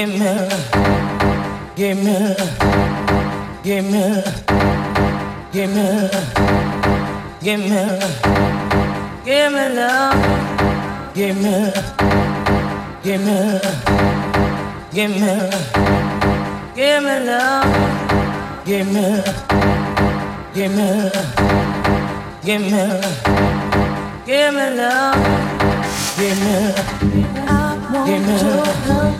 give me, give me, give me, give me, give me, give me, love, give me, give me, give me, give me love, give me, give me, give me, give me love, give me. Give me,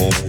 Oh.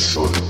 soul.